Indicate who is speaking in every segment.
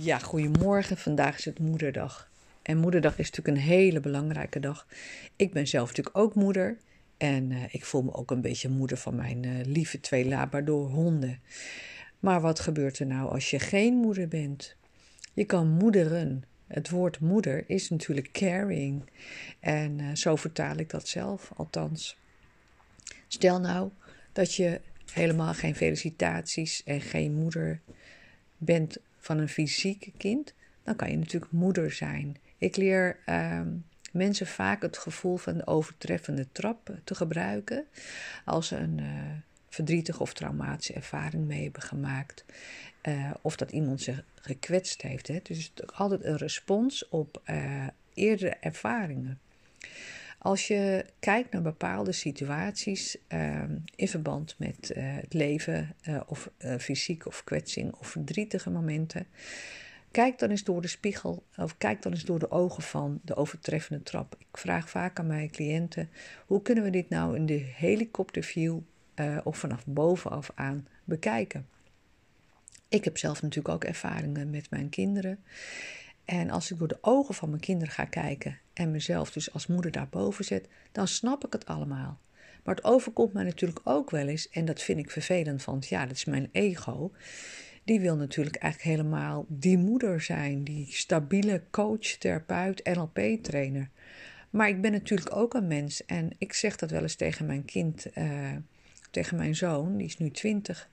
Speaker 1: Ja, goedemorgen. Vandaag is het Moederdag. En Moederdag is natuurlijk een hele belangrijke dag. Ik ben zelf natuurlijk ook moeder. En uh, ik voel me ook een beetje moeder van mijn uh, lieve twee labrador honden. Maar wat gebeurt er nou als je geen moeder bent? Je kan moederen. Het woord moeder is natuurlijk caring. En uh, zo vertaal ik dat zelf, althans. Stel nou dat je helemaal geen felicitaties en geen moeder bent van een fysiek kind, dan kan je natuurlijk moeder zijn. Ik leer uh, mensen vaak het gevoel van de overtreffende trap te gebruiken als ze een uh, verdrietige of traumatische ervaring mee hebben gemaakt. Uh, of dat iemand zich gekwetst heeft. Hè. Dus het is altijd een respons op eerdere ervaringen. Als je kijkt naar bepaalde situaties uh, in verband met uh, het leven uh, of fysiek of kwetsing of verdrietige momenten, kijk dan eens door de spiegel of kijk dan eens door de ogen van de overtreffende trap. Ik vraag vaak aan mijn cliënten: hoe kunnen we dit nou in de helikopterview of vanaf bovenaf aan bekijken? Ik heb zelf natuurlijk ook ervaringen met mijn kinderen. En als ik door de ogen van mijn kinderen ga kijken en mezelf dus als moeder daarboven zet, dan snap ik het allemaal. Maar het overkomt mij natuurlijk ook wel eens, en dat vind ik vervelend, want ja, dat is mijn ego. Die wil natuurlijk eigenlijk helemaal die moeder zijn, die stabiele coach, therapeut, NLP-trainer. Maar ik ben natuurlijk ook een mens en ik zeg dat wel eens tegen mijn kind, uh, tegen mijn zoon, die is nu twintig.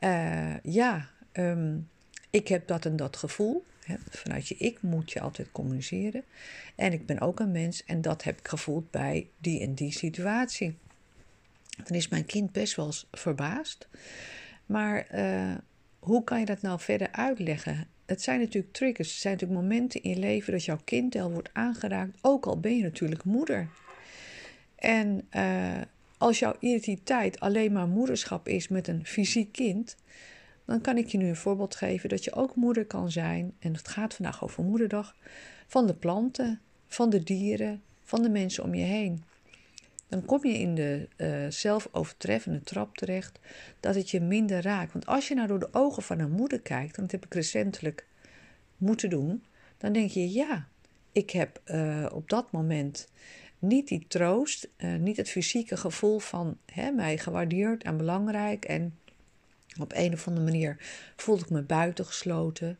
Speaker 1: Uh, ja, um, ik heb dat en dat gevoel. Vanuit je ik moet je altijd communiceren. En ik ben ook een mens en dat heb ik gevoeld bij die en die situatie. Dan is mijn kind best wel verbaasd. Maar uh, hoe kan je dat nou verder uitleggen? Het zijn natuurlijk triggers. Het zijn natuurlijk momenten in je leven dat jouw kind al wordt aangeraakt. Ook al ben je natuurlijk moeder. En uh, als jouw identiteit alleen maar moederschap is met een fysiek kind dan kan ik je nu een voorbeeld geven dat je ook moeder kan zijn, en het gaat vandaag over Moederdag, van de planten, van de dieren, van de mensen om je heen. Dan kom je in de uh, zelfovertreffende trap terecht dat het je minder raakt. Want als je nou door de ogen van een moeder kijkt, en dat heb ik recentelijk moeten doen, dan denk je ja, ik heb uh, op dat moment niet die troost, uh, niet het fysieke gevoel van hè, mij gewaardeerd en belangrijk en op een of andere manier voelde ik me buitengesloten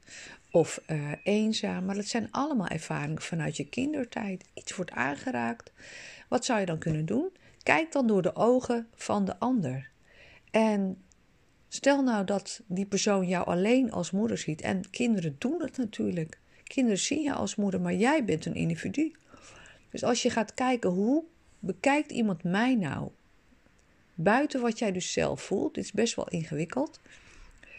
Speaker 1: of uh, eenzaam. Maar dat zijn allemaal ervaringen vanuit je kindertijd. Iets wordt aangeraakt. Wat zou je dan kunnen doen? Kijk dan door de ogen van de ander. En stel nou dat die persoon jou alleen als moeder ziet. En kinderen doen het natuurlijk. Kinderen zien je als moeder, maar jij bent een individu. Dus als je gaat kijken hoe bekijkt iemand mij nou? Buiten wat jij dus zelf voelt, dit is best wel ingewikkeld,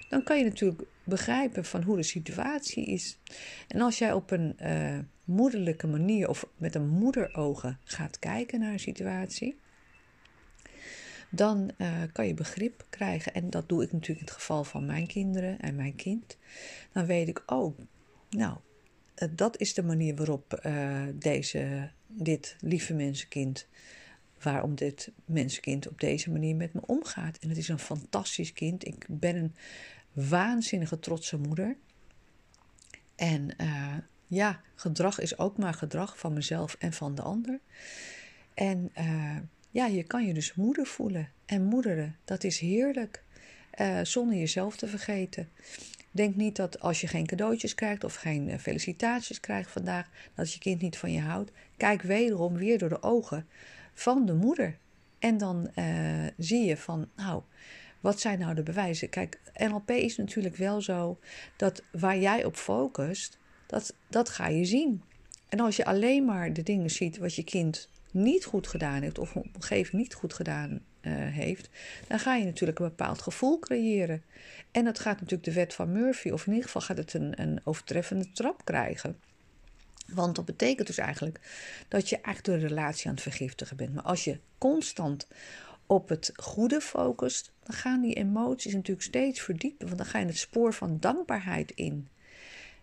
Speaker 1: dan kan je natuurlijk begrijpen van hoe de situatie is. En als jij op een uh, moederlijke manier of met een moederogen gaat kijken naar een situatie, dan uh, kan je begrip krijgen. En dat doe ik natuurlijk in het geval van mijn kinderen en mijn kind. Dan weet ik, oh, nou, uh, dat is de manier waarop deze, dit lieve mensenkind waarom dit mensenkind op deze manier met me omgaat. En het is een fantastisch kind. Ik ben een waanzinnige trotse moeder. En uh, ja, gedrag is ook maar gedrag van mezelf en van de ander. En uh, ja, je kan je dus moeder voelen. En moederen, dat is heerlijk. Uh, zonder jezelf te vergeten. Denk niet dat als je geen cadeautjes krijgt of geen felicitaties krijgt vandaag, dat je kind niet van je houdt. Kijk wederom weer door de ogen van de moeder. En dan uh, zie je van, nou, wat zijn nou de bewijzen? Kijk, NLP is natuurlijk wel zo dat waar jij op focust, dat, dat ga je zien. En als je alleen maar de dingen ziet wat je kind niet goed gedaan heeft of een gegeven niet goed gedaan uh, heeft, dan ga je natuurlijk een bepaald gevoel creëren. En dat gaat natuurlijk de wet van Murphy, of in ieder geval gaat het een, een overtreffende trap krijgen. Want dat betekent dus eigenlijk dat je echt de relatie aan het vergiftigen bent. Maar als je constant op het goede focust, dan gaan die emoties natuurlijk steeds verdiepen. Want dan ga je het spoor van dankbaarheid in.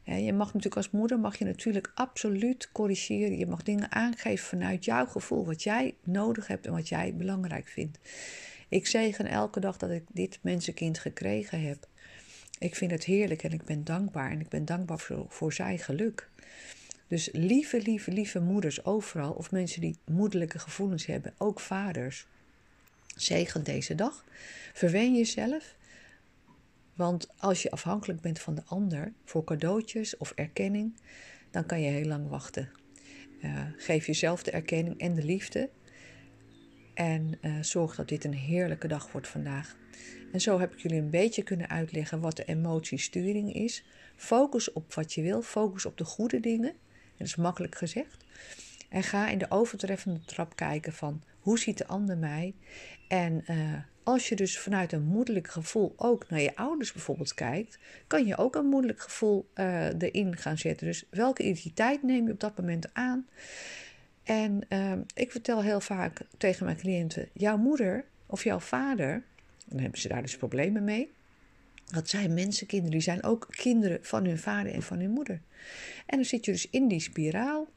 Speaker 1: Je mag natuurlijk als moeder mag je natuurlijk absoluut corrigeren. Je mag dingen aangeven vanuit jouw gevoel, wat jij nodig hebt en wat jij belangrijk vindt. Ik zegen elke dag dat ik dit mensenkind gekregen heb. Ik vind het heerlijk en ik ben dankbaar. En ik ben dankbaar voor zijn geluk. Dus lieve, lieve, lieve moeders overal, of mensen die moederlijke gevoelens hebben, ook vaders. Zegen deze dag. Verwen jezelf. Want als je afhankelijk bent van de ander voor cadeautjes of erkenning, dan kan je heel lang wachten. Uh, geef jezelf de erkenning en de liefde. En uh, zorg dat dit een heerlijke dag wordt vandaag. En zo heb ik jullie een beetje kunnen uitleggen wat de emotiesturing is. Focus op wat je wil, focus op de goede dingen. Dat is makkelijk gezegd. En ga in de overtreffende trap kijken van hoe ziet de ander mij? En uh, als je dus vanuit een moedelijk gevoel ook naar je ouders bijvoorbeeld kijkt, kan je ook een moedelijk gevoel uh, erin gaan zetten. Dus welke identiteit neem je op dat moment aan? En uh, ik vertel heel vaak tegen mijn cliënten: jouw moeder of jouw vader, dan hebben ze daar dus problemen mee. Dat zijn mensenkinderen, die zijn ook kinderen van hun vader en van hun moeder. En dan zit je dus in die spiraal.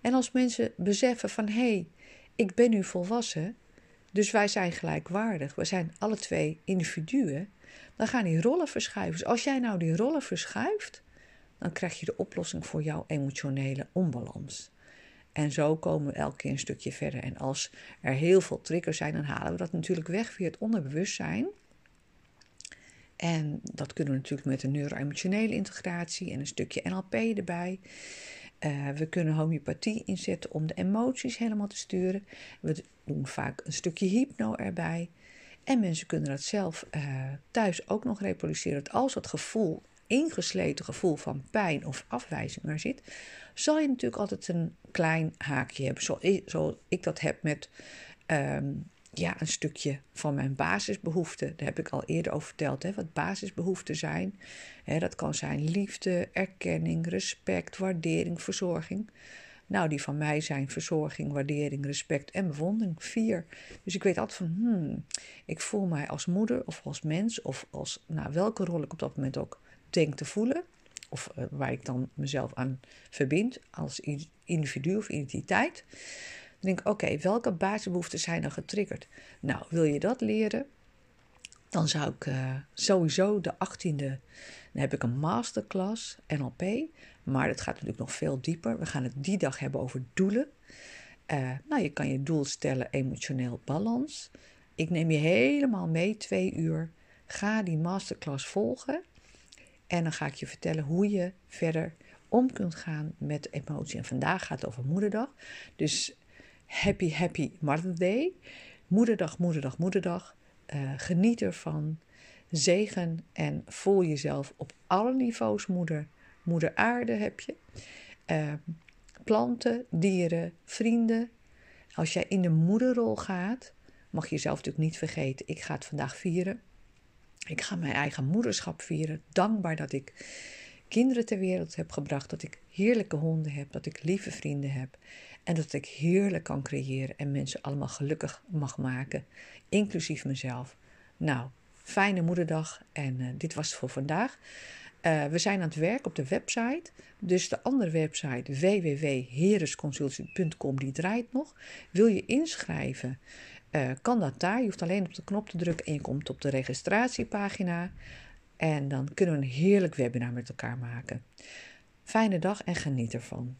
Speaker 1: En als mensen beseffen van hé, hey, ik ben nu volwassen, dus wij zijn gelijkwaardig, we zijn alle twee individuen, dan gaan die rollen verschuiven. Dus als jij nou die rollen verschuift, dan krijg je de oplossing voor jouw emotionele onbalans. En zo komen we elke keer een stukje verder. En als er heel veel triggers zijn, dan halen we dat natuurlijk weg via het onderbewustzijn. En dat kunnen we natuurlijk met een neuro-emotionele integratie en een stukje NLP erbij. Uh, we kunnen homeopathie inzetten om de emoties helemaal te sturen. We doen vaak een stukje hypno erbij. En mensen kunnen dat zelf uh, thuis ook nog reproduceren. Als dat gevoel, ingesleten gevoel van pijn of afwijzing er zit, zal je natuurlijk altijd een klein haakje hebben. Zoals ik, dat heb met um, ja, een stukje van mijn basisbehoeften. Daar heb ik al eerder over verteld, hè, wat basisbehoeften zijn. Hè, dat kan zijn liefde, erkenning, respect, waardering, verzorging. Nou, die van mij zijn verzorging, waardering, respect en bewondering. Vier. Dus ik weet altijd van, hmm, ik voel mij als moeder of als mens of als, nou, welke rol ik op dat moment ook denk te voelen. Of uh, waar ik dan mezelf aan verbind als individu of identiteit denk oké, welke basisbehoeften zijn er getriggerd? Nou, wil je dat leren? Dan zou ik uh, sowieso de 18e, dan heb ik een masterclass NLP. Maar het gaat natuurlijk nog veel dieper. We gaan het die dag hebben over doelen. Uh, nou, je kan je doel stellen emotioneel balans. Ik neem je helemaal mee, twee uur. Ga die masterclass volgen. En dan ga ik je vertellen hoe je verder om kunt gaan met emotie. En vandaag gaat het over moederdag. Dus happy, happy Mother Day. Moederdag, moederdag, moederdag. Uh, geniet ervan. Zegen en voel jezelf op alle niveaus moeder. Moeder aarde heb je. Uh, planten, dieren, vrienden. Als jij in de moederrol gaat, mag je jezelf natuurlijk niet vergeten. Ik ga het vandaag vieren. Ik ga mijn eigen moederschap vieren. Dankbaar dat ik kinderen ter wereld heb gebracht. Dat ik heerlijke honden heb. Dat ik lieve vrienden heb. En dat ik heerlijk kan creëren en mensen allemaal gelukkig mag maken, inclusief mezelf. Nou, fijne moederdag en uh, dit was het voor vandaag. Uh, we zijn aan het werk op de website. Dus de andere website www.heresconsultie.com die draait nog. Wil je inschrijven? Uh, kan dat daar. Je hoeft alleen op de knop te drukken en je komt op de registratiepagina. En dan kunnen we een heerlijk webinar met elkaar maken. Fijne dag en geniet ervan.